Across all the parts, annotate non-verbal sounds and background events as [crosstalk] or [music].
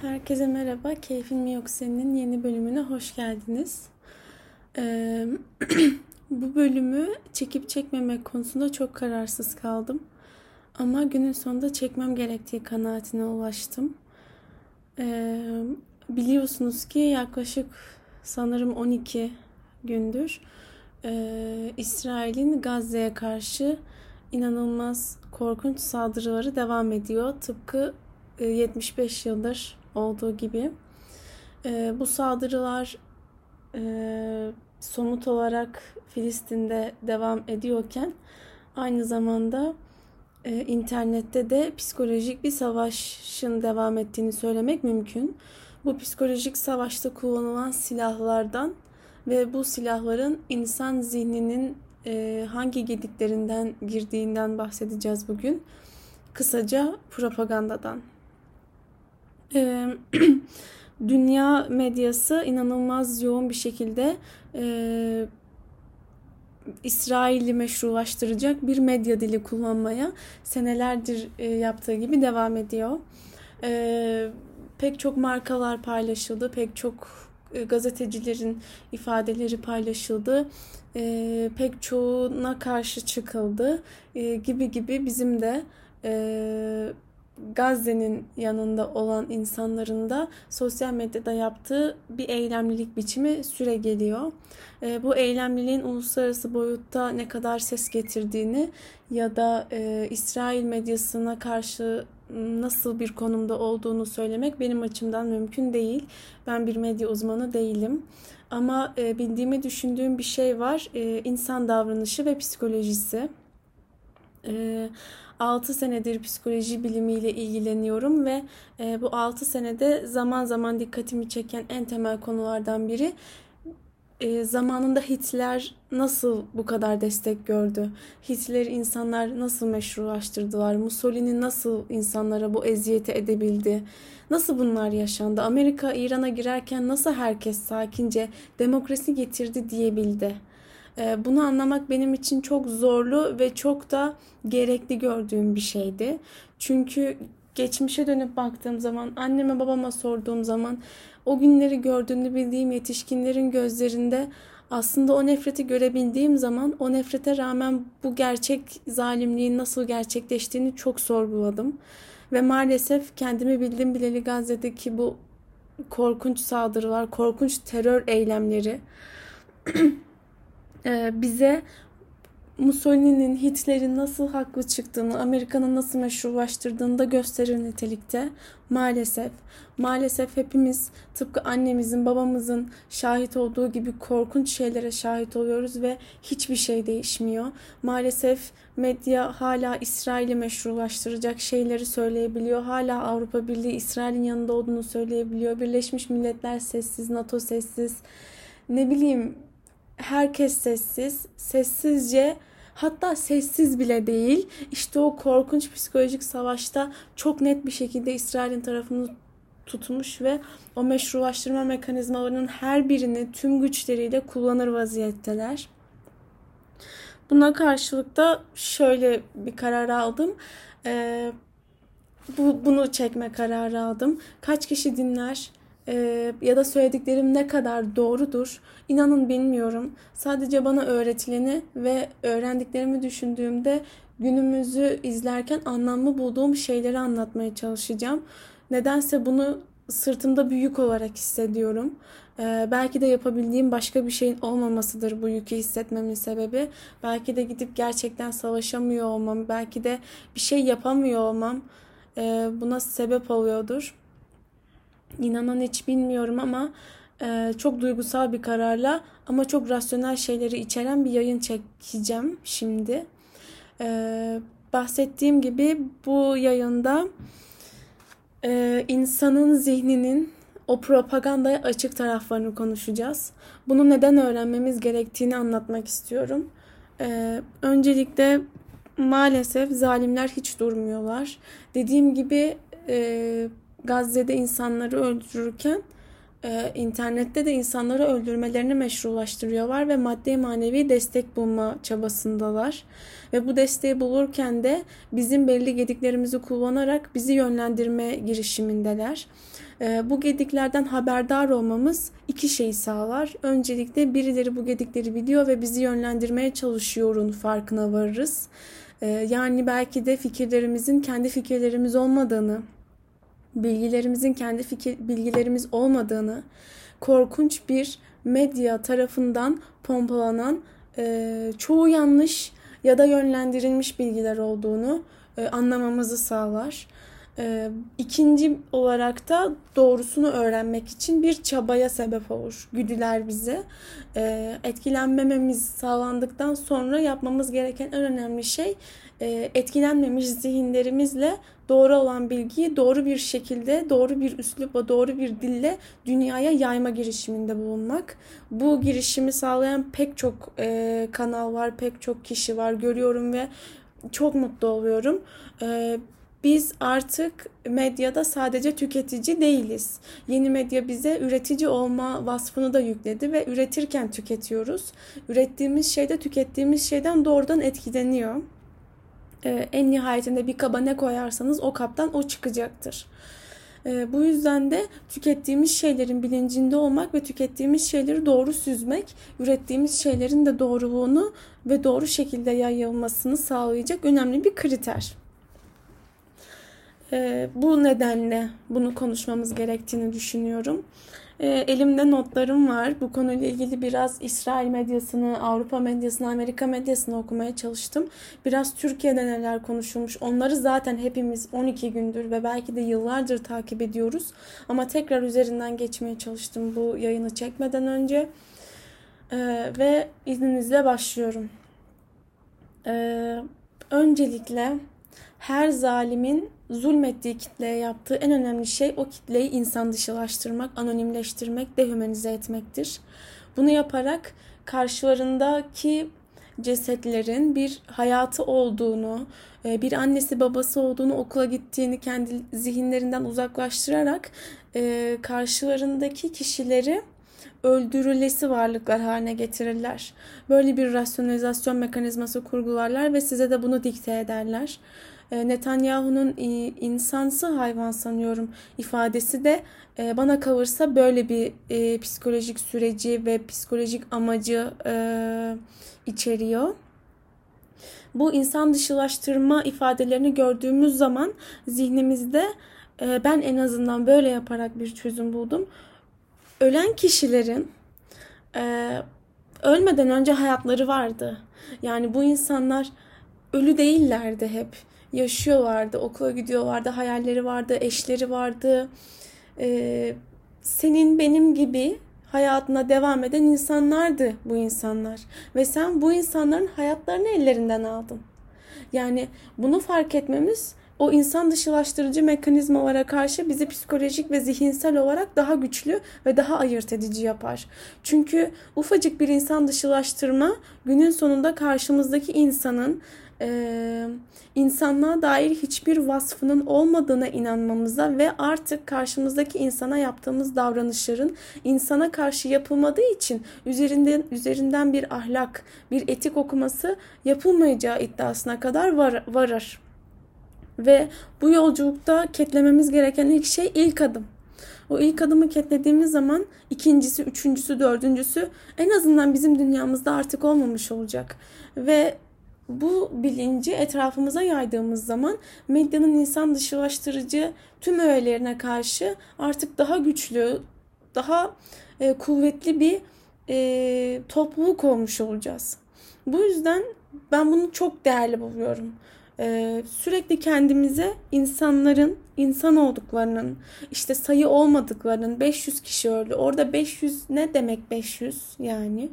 Herkese merhaba. Keyfin mi yok senin yeni bölümüne hoş geldiniz. Ee, [clears throat] bu bölümü çekip çekmemek konusunda çok kararsız kaldım. Ama günün sonunda çekmem gerektiği kanaatine ulaştım. Ee, biliyorsunuz ki yaklaşık sanırım 12 gündür e, İsrail'in Gazze'ye karşı inanılmaz korkunç saldırıları devam ediyor. Tıpkı 75 e, yıldır olduğu gibi. E, bu saldırılar e, somut olarak Filistin'de devam ediyorken aynı zamanda e, internette de psikolojik bir savaşın devam ettiğini söylemek mümkün. Bu psikolojik savaşta kullanılan silahlardan ve bu silahların insan zihninin e, hangi gediklerinden girdiğinden bahsedeceğiz bugün. Kısaca propagandadan. E, [clears throat] dünya medyası inanılmaz yoğun bir şekilde e, İsrail'i meşrulaştıracak bir medya dili kullanmaya senelerdir e, yaptığı gibi devam ediyor. E, pek çok markalar paylaşıldı, pek çok gazetecilerin ifadeleri paylaşıldı, e, pek çoğuna karşı çıkıldı e, gibi gibi bizim de e, Gazze'nin yanında olan insanların da sosyal medyada yaptığı bir eylemlilik biçimi süre geliyor. E, bu eylemliliğin uluslararası boyutta ne kadar ses getirdiğini ya da e, İsrail medyasına karşı nasıl bir konumda olduğunu söylemek benim açımdan mümkün değil. Ben bir medya uzmanı değilim. Ama e, bildiğimi düşündüğüm bir şey var. E, insan davranışı ve psikolojisi. E, 6 senedir psikoloji bilimiyle ilgileniyorum ve e, bu 6 senede zaman zaman dikkatimi çeken en temel konulardan biri e, zamanında Hitler nasıl bu kadar destek gördü? Hitler insanlar nasıl meşrulaştırdılar? Mussolini nasıl insanlara bu eziyeti edebildi? Nasıl bunlar yaşandı? Amerika İran'a girerken nasıl herkes sakince demokrasi getirdi diyebildi? Ee, bunu anlamak benim için çok zorlu ve çok da gerekli gördüğüm bir şeydi. Çünkü geçmişe dönüp baktığım zaman, anneme babama sorduğum zaman o günleri gördüğünü bildiğim yetişkinlerin gözlerinde aslında o nefreti görebildiğim zaman o nefrete rağmen bu gerçek zalimliğin nasıl gerçekleştiğini çok sorguladım. Ve maalesef kendimi bildim bileli Gazze'deki bu korkunç saldırılar, korkunç terör eylemleri [clears throat] bize Mussolini'nin, Hitler'in nasıl haklı çıktığını, Amerika'nın nasıl meşrulaştırdığını da gösterir nitelikte. Maalesef, maalesef hepimiz tıpkı annemizin, babamızın şahit olduğu gibi korkunç şeylere şahit oluyoruz ve hiçbir şey değişmiyor. Maalesef medya hala İsrail'i meşrulaştıracak şeyleri söyleyebiliyor. Hala Avrupa Birliği İsrail'in yanında olduğunu söyleyebiliyor. Birleşmiş Milletler sessiz, NATO sessiz. Ne bileyim herkes sessiz, sessizce hatta sessiz bile değil. İşte o korkunç psikolojik savaşta çok net bir şekilde İsrail'in tarafını tutmuş ve o meşrulaştırma mekanizmalarının her birini tüm güçleriyle kullanır vaziyetteler. Buna karşılık da şöyle bir karar aldım. Ee, bu, bunu çekme kararı aldım. Kaç kişi dinler, e, ya da söylediklerim ne kadar doğrudur inanın bilmiyorum. Sadece bana öğretileni ve öğrendiklerimi düşündüğümde günümüzü izlerken anlamlı bulduğum şeyleri anlatmaya çalışacağım. Nedense bunu sırtımda büyük olarak hissediyorum. Ee, belki de yapabildiğim başka bir şeyin olmamasıdır bu yükü hissetmemin sebebi. Belki de gidip gerçekten savaşamıyor olmam, belki de bir şey yapamıyor olmam e, buna sebep oluyordur. İnanan hiç bilmiyorum ama e, çok duygusal bir kararla ama çok rasyonel şeyleri içeren bir yayın çekeceğim şimdi. E, bahsettiğim gibi bu yayında e, insanın zihninin o propagandaya açık taraflarını konuşacağız. Bunu neden öğrenmemiz gerektiğini anlatmak istiyorum. E, öncelikle maalesef zalimler hiç durmuyorlar. Dediğim gibi e, Gazze'de insanları öldürürken e, internette de insanları öldürmelerini meşrulaştırıyorlar ve maddi manevi destek bulma çabasındalar. Ve bu desteği bulurken de bizim belli gediklerimizi kullanarak bizi yönlendirme girişimindeler. E, bu gediklerden haberdar olmamız iki şeyi sağlar. Öncelikle birileri bu gedikleri biliyor ve bizi yönlendirmeye çalışıyorun farkına varırız. E, yani belki de fikirlerimizin kendi fikirlerimiz olmadığını, bilgilerimizin kendi fikir bilgilerimiz olmadığını, korkunç bir medya tarafından pompalanan e, çoğu yanlış ya da yönlendirilmiş bilgiler olduğunu e, anlamamızı sağlar. E, ikinci olarak da doğrusunu öğrenmek için bir çabaya sebep olur. Güdüler bize. E, etkilenmememiz sağlandıktan sonra yapmamız gereken en önemli şey e, etkilenmemiş zihinlerimizle doğru olan bilgiyi doğru bir şekilde, doğru bir üslupla, doğru bir dille dünyaya yayma girişiminde bulunmak. Bu girişimi sağlayan pek çok e, kanal var, pek çok kişi var görüyorum ve çok mutlu oluyorum. E, biz artık medyada sadece tüketici değiliz. Yeni medya bize üretici olma vasfını da yükledi ve üretirken tüketiyoruz. Ürettiğimiz şeyde tükettiğimiz şeyden doğrudan etkileniyor e, en nihayetinde bir kaba ne koyarsanız o kaptan o çıkacaktır. E, bu yüzden de tükettiğimiz şeylerin bilincinde olmak ve tükettiğimiz şeyleri doğru süzmek, ürettiğimiz şeylerin de doğruluğunu ve doğru şekilde yayılmasını sağlayacak önemli bir kriter. E, bu nedenle bunu konuşmamız gerektiğini düşünüyorum. E, elimde notlarım var. Bu konuyla ilgili biraz İsrail medyasını, Avrupa medyasını, Amerika medyasını okumaya çalıştım. Biraz Türkiye'de neler konuşulmuş. Onları zaten hepimiz 12 gündür ve belki de yıllardır takip ediyoruz. Ama tekrar üzerinden geçmeye çalıştım bu yayını çekmeden önce. E, ve izninizle başlıyorum. E, öncelikle her zalimin zulmettiği kitleye yaptığı en önemli şey o kitleyi insan dışılaştırmak, anonimleştirmek, dehumanize etmektir. Bunu yaparak karşılarındaki cesetlerin bir hayatı olduğunu, e, bir annesi babası olduğunu, okula gittiğini kendi zihinlerinden uzaklaştırarak e, karşılarındaki kişileri öldürülesi varlıklar haline getirirler. Böyle bir rasyonalizasyon mekanizması kurgularlar ve size de bunu dikte ederler. E, Netanyahu'nun insansı hayvan sanıyorum ifadesi de e, bana kalırsa böyle bir e, psikolojik süreci ve psikolojik amacı içeriyor. Bu insan dışılaştırma ifadelerini gördüğümüz zaman zihnimizde ben en azından böyle yaparak bir çözüm buldum. Ölen kişilerin ölmeden önce hayatları vardı. Yani bu insanlar ölü değillerdi hep yaşıyorlardı, okula gidiyorlardı, hayalleri vardı, eşleri vardı. Ee, senin benim gibi hayatına devam eden insanlardı bu insanlar. Ve sen bu insanların hayatlarını ellerinden aldın. Yani bunu fark etmemiz o insan dışılaştırıcı mekanizmalara karşı bizi psikolojik ve zihinsel olarak daha güçlü ve daha ayırt edici yapar. Çünkü ufacık bir insan dışılaştırma günün sonunda karşımızdaki insanın e, insanlığa dair hiçbir vasfının olmadığına inanmamıza ve artık karşımızdaki insana yaptığımız davranışların insana karşı yapılmadığı için üzerinden üzerinden bir ahlak, bir etik okuması yapılmayacağı iddiasına kadar var, varır. Ve bu yolculukta ketlememiz gereken ilk şey ilk adım. O ilk adımı ketlediğimiz zaman ikincisi, üçüncüsü, dördüncüsü en azından bizim dünyamızda artık olmamış olacak. Ve bu bilinci etrafımıza yaydığımız zaman medyanın insan dışılaştırıcı tüm öğelerine karşı artık daha güçlü, daha e, kuvvetli bir e, topluluk olmuş olacağız. Bu yüzden ben bunu çok değerli buluyorum. Ee, sürekli kendimize insanların insan olduklarının işte sayı olmadıklarının 500 kişi öldü. Orada 500 ne demek 500 yani?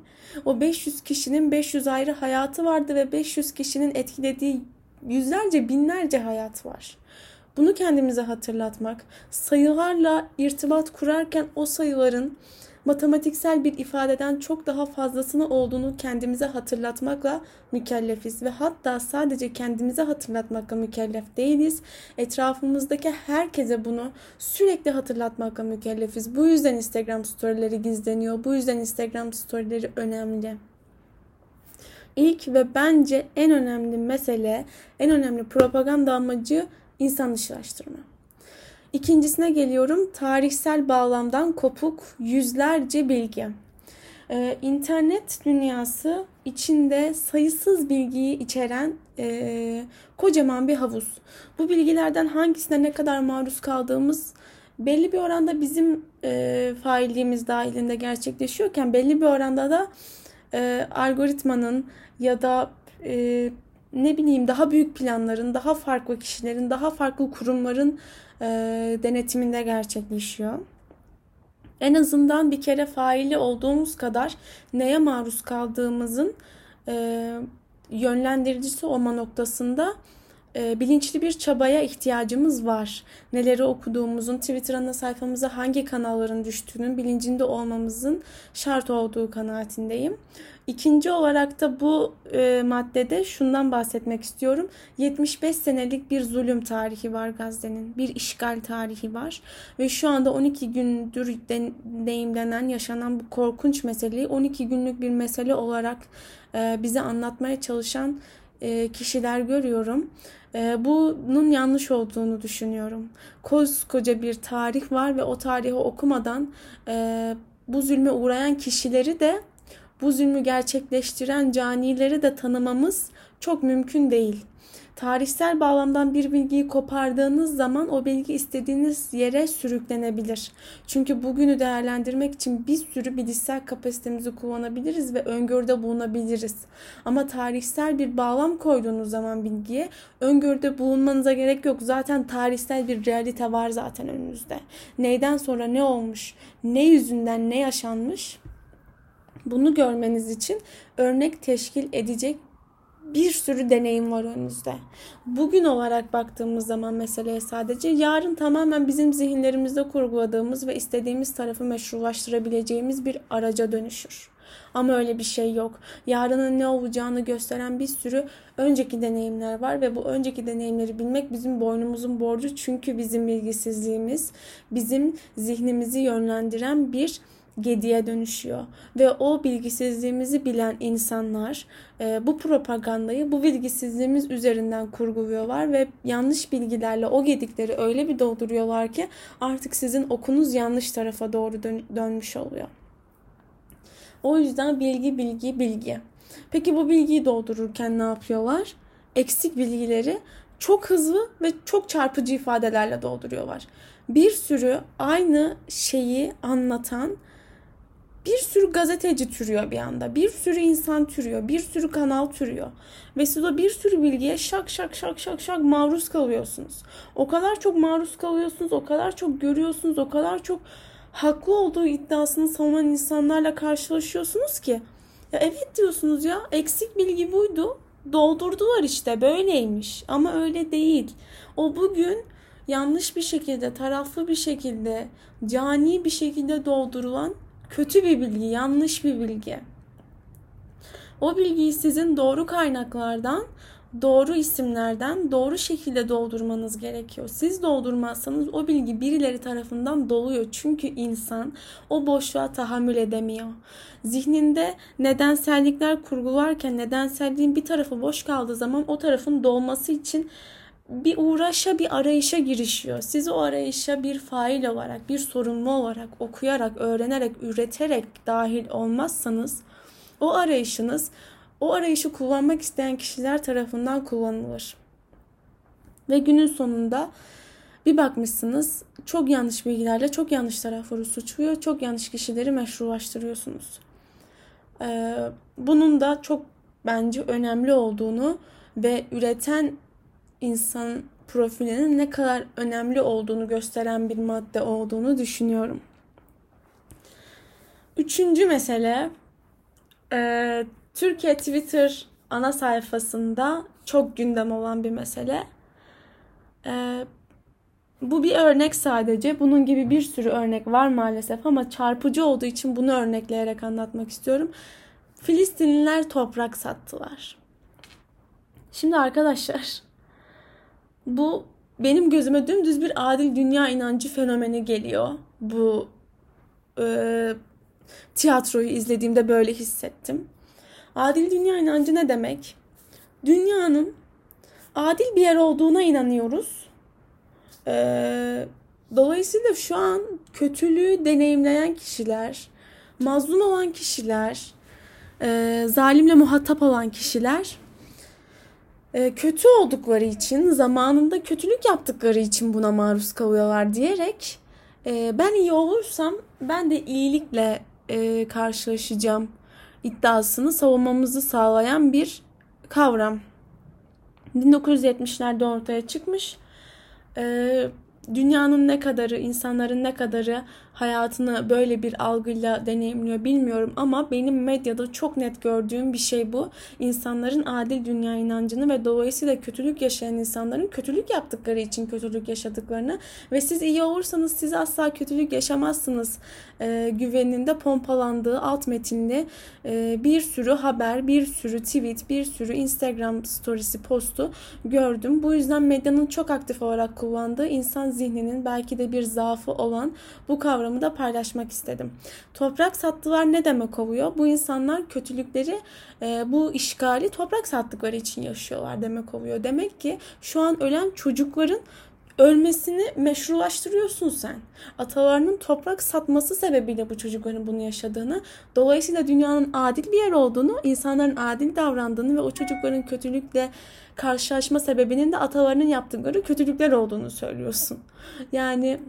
O 500 kişinin 500 ayrı hayatı vardı ve 500 kişinin etkilediği yüzlerce binlerce hayat var. Bunu kendimize hatırlatmak, sayılarla irtibat kurarken o sayıların matematiksel bir ifadeden çok daha fazlasını olduğunu kendimize hatırlatmakla mükellefiz ve hatta sadece kendimize hatırlatmakla mükellef değiliz. Etrafımızdaki herkese bunu sürekli hatırlatmakla mükellefiz. Bu yüzden Instagram storyleri gizleniyor. Bu yüzden Instagram storyleri önemli. İlk ve bence en önemli mesele, en önemli propaganda amacı insan dışılaştırma. İkincisine geliyorum. Tarihsel bağlamdan kopuk yüzlerce bilgi. Ee, internet dünyası içinde sayısız bilgiyi içeren e, kocaman bir havuz. Bu bilgilerden hangisine ne kadar maruz kaldığımız belli bir oranda bizim e, failliğimiz dahilinde gerçekleşiyorken belli bir oranda da e, algoritmanın ya da e, ne bileyim daha büyük planların, daha farklı kişilerin, daha farklı kurumların e, denetiminde gerçekleşiyor. En azından bir kere faili olduğumuz kadar neye maruz kaldığımızın e, yönlendiricisi olma noktasında bilinçli bir çabaya ihtiyacımız var. Neleri okuduğumuzun, Twitter ana sayfamıza hangi kanalların düştüğünün bilincinde olmamızın şart olduğu kanaatindeyim. İkinci olarak da bu e, maddede şundan bahsetmek istiyorum. 75 senelik bir zulüm tarihi var Gazze'nin. Bir işgal tarihi var. Ve şu anda 12 gündür deneyimlenen, yaşanan bu korkunç meseleyi 12 günlük bir mesele olarak e, bize anlatmaya çalışan e, kişiler görüyorum. E, bunun yanlış olduğunu düşünüyorum. Koskoca bir tarih var ve o tarihi okumadan e, bu zulme uğrayan kişileri de bu zulmü gerçekleştiren canileri de tanımamız çok mümkün değil. Tarihsel bağlamdan bir bilgiyi kopardığınız zaman o bilgi istediğiniz yere sürüklenebilir. Çünkü bugünü değerlendirmek için bir sürü bilişsel kapasitemizi kullanabiliriz ve öngörüde bulunabiliriz. Ama tarihsel bir bağlam koyduğunuz zaman bilgiye öngörüde bulunmanıza gerek yok. Zaten tarihsel bir realite var zaten önünüzde. Neyden sonra ne olmuş, ne yüzünden ne yaşanmış bunu görmeniz için örnek teşkil edecek bir sürü deneyim var önünüzde. Bugün olarak baktığımız zaman meseleye sadece yarın tamamen bizim zihinlerimizde kurguladığımız ve istediğimiz tarafı meşrulaştırabileceğimiz bir araca dönüşür. Ama öyle bir şey yok. Yarının ne olacağını gösteren bir sürü önceki deneyimler var ve bu önceki deneyimleri bilmek bizim boynumuzun borcu. Çünkü bizim bilgisizliğimiz bizim zihnimizi yönlendiren bir gediye dönüşüyor. Ve o bilgisizliğimizi bilen insanlar e, bu propagandayı bu bilgisizliğimiz üzerinden kurguluyorlar ve yanlış bilgilerle o gedikleri öyle bir dolduruyorlar ki artık sizin okunuz yanlış tarafa doğru dön- dönmüş oluyor. O yüzden bilgi bilgi bilgi. Peki bu bilgiyi doldururken ne yapıyorlar? Eksik bilgileri çok hızlı ve çok çarpıcı ifadelerle dolduruyorlar. Bir sürü aynı şeyi anlatan bir sürü gazeteci türüyor bir anda. Bir sürü insan türüyor. Bir sürü kanal türüyor. Ve siz o bir sürü bilgiye şak şak şak şak şak maruz kalıyorsunuz. O kadar çok maruz kalıyorsunuz. O kadar çok görüyorsunuz. O kadar çok haklı olduğu iddiasını savunan insanlarla karşılaşıyorsunuz ki. Ya evet diyorsunuz ya eksik bilgi buydu. Doldurdular işte böyleymiş. Ama öyle değil. O bugün yanlış bir şekilde, taraflı bir şekilde, cani bir şekilde doldurulan kötü bir bilgi, yanlış bir bilgi. O bilgiyi sizin doğru kaynaklardan, doğru isimlerden doğru şekilde doldurmanız gerekiyor. Siz doldurmazsanız o bilgi birileri tarafından doluyor. Çünkü insan o boşluğa tahammül edemiyor. Zihninde nedensellikler kurgularken nedenselliğin bir tarafı boş kaldığı zaman o tarafın dolması için bir uğraşa, bir arayışa girişiyor. Siz o arayışa bir fail olarak, bir sorumlu olarak, okuyarak, öğrenerek, üreterek dahil olmazsanız o arayışınız o arayışı kullanmak isteyen kişiler tarafından kullanılır. Ve günün sonunda bir bakmışsınız çok yanlış bilgilerle çok yanlış tarafları suçluyor, çok yanlış kişileri meşrulaştırıyorsunuz. Ee, bunun da çok bence önemli olduğunu ve üreten insan profilinin ne kadar önemli olduğunu gösteren bir madde olduğunu düşünüyorum. Üçüncü mesele e, Türkiye Twitter ana sayfasında çok gündem olan bir mesele. E, bu bir örnek sadece. Bunun gibi bir sürü örnek var maalesef ama çarpıcı olduğu için bunu örnekleyerek anlatmak istiyorum. Filistinliler toprak sattılar. Şimdi arkadaşlar bu benim gözüme dümdüz bir adil dünya inancı fenomeni geliyor. Bu e, tiyatroyu izlediğimde böyle hissettim. Adil dünya inancı ne demek? Dünyanın adil bir yer olduğuna inanıyoruz. Ee, dolayısıyla şu an kötülüğü deneyimleyen kişiler, mazlum olan kişiler, e, zalimle muhatap olan kişiler kötü oldukları için, zamanında kötülük yaptıkları için buna maruz kalıyorlar diyerek e, ben iyi olursam ben de iyilikle e, karşılaşacağım iddiasını savunmamızı sağlayan bir kavram. 1970'lerde ortaya çıkmış. Dünyanın ne kadarı, insanların ne kadarı hayatını böyle bir algıyla deneyimliyor bilmiyorum ama benim medyada çok net gördüğüm bir şey bu. İnsanların adil dünya inancını ve dolayısıyla kötülük yaşayan insanların kötülük yaptıkları için kötülük yaşadıklarını ve siz iyi olursanız siz asla kötülük yaşamazsınız e, güveninde pompalandığı alt metinli e, bir sürü haber, bir sürü tweet, bir sürü Instagram storiesi postu gördüm. Bu yüzden medyanın çok aktif olarak kullandığı insan zihninin belki de bir zaafı olan bu kavramı da paylaşmak istedim. Toprak sattılar ne demek oluyor? Bu insanlar kötülükleri, e, bu işgali toprak sattıkları için yaşıyorlar demek oluyor. Demek ki şu an ölen çocukların ölmesini meşrulaştırıyorsun sen. Atalarının toprak satması sebebiyle bu çocukların bunu yaşadığını, dolayısıyla dünyanın adil bir yer olduğunu, insanların adil davrandığını ve o çocukların kötülükle karşılaşma sebebinin de atalarının yaptıkları kötülükler olduğunu söylüyorsun. Yani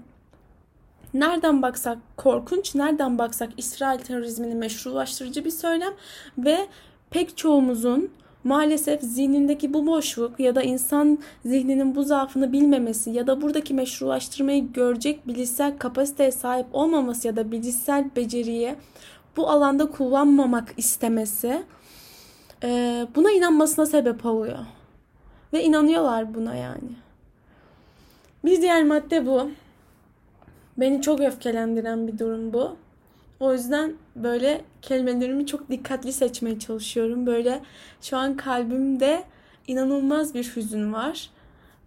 nereden baksak korkunç, nereden baksak İsrail terörizmini meşrulaştırıcı bir söylem ve pek çoğumuzun maalesef zihnindeki bu boşluk ya da insan zihninin bu zaafını bilmemesi ya da buradaki meşrulaştırmayı görecek bilişsel kapasiteye sahip olmaması ya da bilişsel beceriye bu alanda kullanmamak istemesi e, buna inanmasına sebep oluyor. Ve inanıyorlar buna yani. Bir diğer madde bu. Beni çok öfkelendiren bir durum bu. O yüzden böyle kelimelerimi çok dikkatli seçmeye çalışıyorum. Böyle şu an kalbimde inanılmaz bir hüzün var.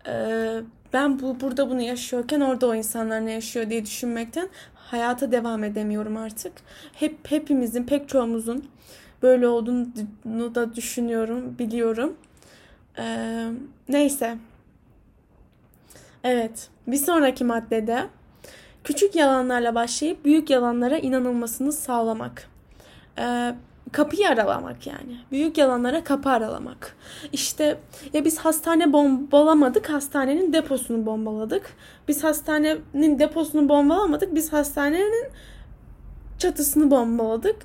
Ee, ben bu burada bunu yaşıyorken orada o insanlar ne yaşıyor diye düşünmekten hayata devam edemiyorum artık. Hep hepimizin, pek çoğumuzun böyle olduğunu da düşünüyorum, biliyorum. Ee, neyse. Evet, bir sonraki maddede Küçük yalanlarla başlayıp büyük yalanlara inanılmasını sağlamak. Ee, kapıyı aralamak yani. Büyük yalanlara kapı aralamak. İşte ya biz hastane bombalamadık, hastanenin deposunu bombaladık. Biz hastanenin deposunu bombalamadık, biz hastanenin çatısını bombaladık.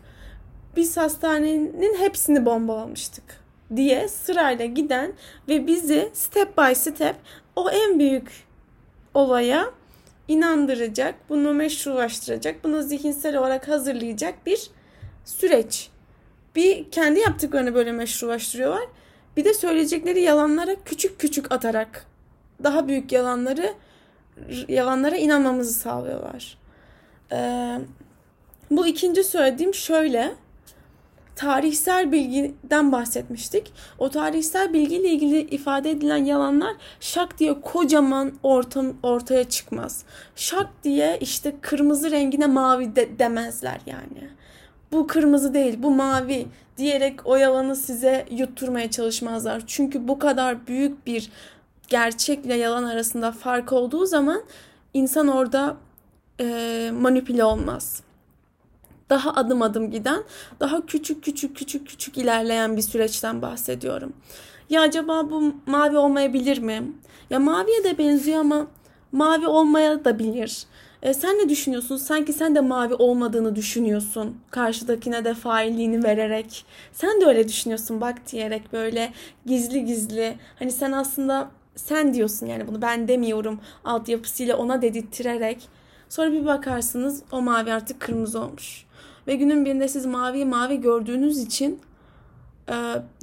Biz hastanenin hepsini bombalamıştık diye sırayla giden ve bizi step by step o en büyük olaya inandıracak, bunu meşrulaştıracak, bunu zihinsel olarak hazırlayacak bir süreç. Bir kendi yaptıklarını böyle meşrulaştırıyorlar. Bir de söyleyecekleri yalanlara küçük küçük atarak daha büyük yalanları yalanlara inanmamızı sağlıyorlar. Ee, bu ikinci söylediğim şöyle tarihsel bilgiden bahsetmiştik. O tarihsel bilgiyle ilgili ifade edilen yalanlar şak diye kocaman ortam ortaya çıkmaz. Şak diye işte kırmızı rengine mavi de, demezler yani. Bu kırmızı değil, bu mavi diyerek o yalanı size yutturmaya çalışmazlar. Çünkü bu kadar büyük bir gerçekle yalan arasında fark olduğu zaman insan orada e, manipüle olmaz daha adım adım giden, daha küçük küçük küçük küçük ilerleyen bir süreçten bahsediyorum. Ya acaba bu mavi olmayabilir mi? Ya maviye de benziyor ama mavi olmaya da bilir. E, sen ne düşünüyorsun? Sanki sen de mavi olmadığını düşünüyorsun. Karşıdakine de failliğini vererek. Sen de öyle düşünüyorsun bak diyerek böyle gizli gizli. Hani sen aslında sen diyorsun yani bunu ben demiyorum altyapısıyla ona dedirttirerek. Sonra bir bakarsınız o mavi artık kırmızı olmuş. Ve günün birinde siz mavi mavi gördüğünüz için e,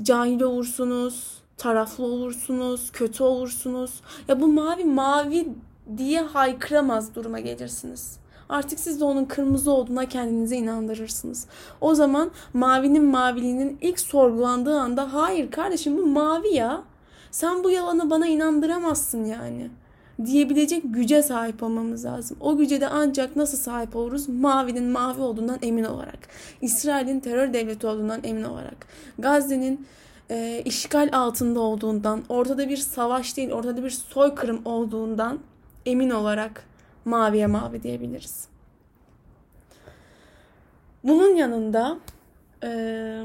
cahil olursunuz, taraflı olursunuz, kötü olursunuz. Ya bu mavi mavi diye haykıramaz duruma gelirsiniz. Artık siz de onun kırmızı olduğuna kendinize inandırırsınız. O zaman mavinin maviliğinin ilk sorgulandığı anda hayır kardeşim bu mavi ya. Sen bu yalanı bana inandıramazsın yani diyebilecek güce sahip olmamız lazım. O güce de ancak nasıl sahip oluruz? Mavinin mavi olduğundan emin olarak. İsrail'in terör devleti olduğundan emin olarak. Gazze'nin e, işgal altında olduğundan, ortada bir savaş değil, ortada bir soykırım olduğundan emin olarak maviye mavi diyebiliriz. Bunun yanında e,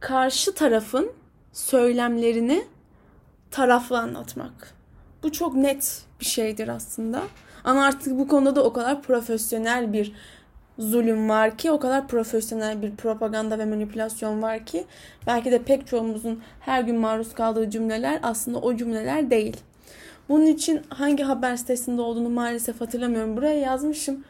karşı tarafın söylemlerini taraflı anlatmak. Bu çok net bir şeydir aslında. Ama artık bu konuda da o kadar profesyonel bir zulüm var ki, o kadar profesyonel bir propaganda ve manipülasyon var ki belki de pek çoğumuzun her gün maruz kaldığı cümleler aslında o cümleler değil. Bunun için hangi haber sitesinde olduğunu maalesef hatırlamıyorum. Buraya yazmışım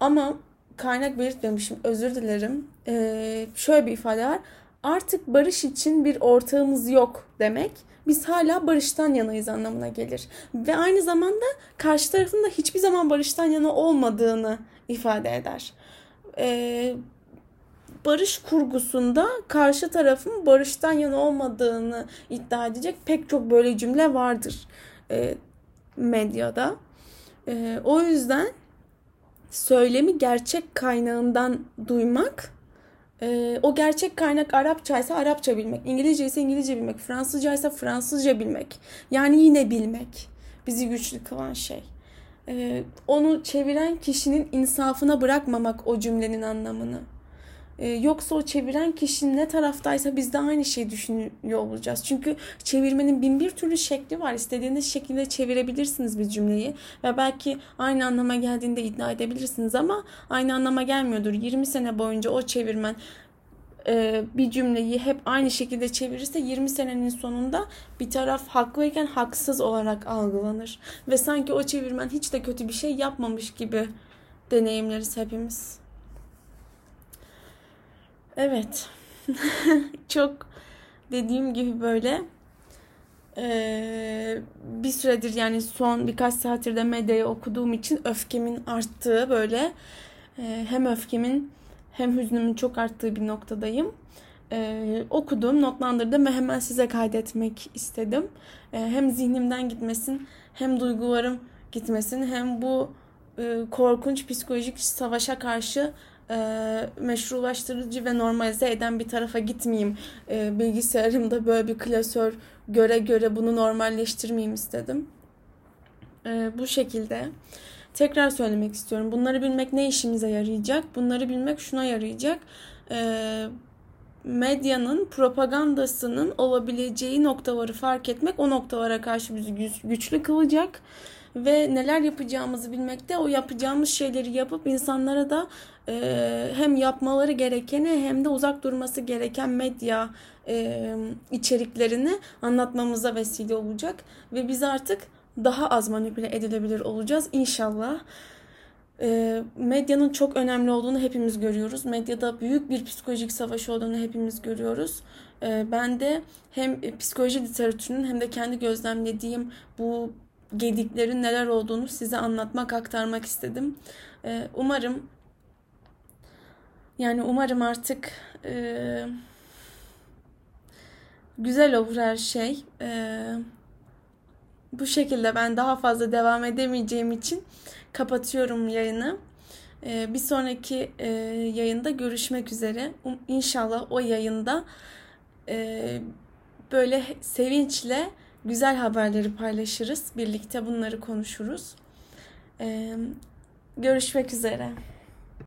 ama kaynak belirtmemişim. Özür dilerim. Ee, şöyle bir ifade var. Artık barış için bir ortağımız yok demek biz hala barıştan yanayız anlamına gelir. Ve aynı zamanda karşı tarafın da hiçbir zaman barıştan yana olmadığını ifade eder. Ee, barış kurgusunda karşı tarafın barıştan yana olmadığını iddia edecek pek çok böyle cümle vardır e, medyada. E, o yüzden söylemi gerçek kaynağından duymak ee, o gerçek kaynak Arapça ise Arapça bilmek, İngilizce ise İngilizce bilmek, Fransızca ise Fransızca bilmek. Yani yine bilmek bizi güçlü kılan şey. Ee, onu çeviren kişinin insafına bırakmamak o cümlenin anlamını. Ee, yoksa o çeviren kişi ne taraftaysa biz de aynı şeyi düşünüyor olacağız. Çünkü çevirmenin bin bir türlü şekli var. İstediğiniz şekilde çevirebilirsiniz bir cümleyi. Ve belki aynı anlama geldiğinde iddia edebilirsiniz ama aynı anlama gelmiyordur. 20 sene boyunca o çevirmen e, bir cümleyi hep aynı şekilde çevirirse 20 senenin sonunda bir taraf haklıyken haksız olarak algılanır. Ve sanki o çevirmen hiç de kötü bir şey yapmamış gibi deneyimleriz hepimiz. Evet. [laughs] Çok dediğim gibi böyle ee, bir süredir yani son birkaç saattir de medyayı okuduğum için öfkemin arttığı böyle e, hem öfkemin hem hüznümün çok arttığı bir noktadayım. Ee, okudum, notlandırdım ve hemen size kaydetmek istedim. Ee, hem zihnimden gitmesin, hem duygularım gitmesin, hem bu e, korkunç psikolojik savaşa karşı e, meşrulaştırıcı ve normalize eden bir tarafa gitmeyeyim. E, bilgisayarımda böyle bir klasör göre göre bunu normalleştirmeyeyim istedim. E, bu şekilde. Tekrar söylemek istiyorum. Bunları bilmek ne işimize yarayacak? Bunları bilmek şuna yarayacak. E, medyanın propagandasının olabileceği noktaları fark etmek o noktalara karşı bizi güçlü kılacak ve neler yapacağımızı bilmekte o yapacağımız şeyleri yapıp insanlara da e, hem yapmaları gerekeni hem de uzak durması gereken medya e, içeriklerini anlatmamıza vesile olacak ve biz artık daha az manipüle edilebilir olacağız inşallah. E, medyanın çok önemli olduğunu hepimiz görüyoruz. Medyada büyük bir psikolojik savaş olduğunu hepimiz görüyoruz. E, ben de hem psikoloji literatürünün hem de kendi gözlemlediğim bu gediklerin neler olduğunu size anlatmak, aktarmak istedim. E, umarım yani umarım artık e, güzel olur her şey. E, bu şekilde ben daha fazla devam edemeyeceğim için kapatıyorum yayını. E, bir sonraki e, yayında görüşmek üzere. Um, inşallah o yayında e, böyle sevinçle güzel haberleri paylaşırız. Birlikte bunları konuşuruz. E, görüşmek üzere.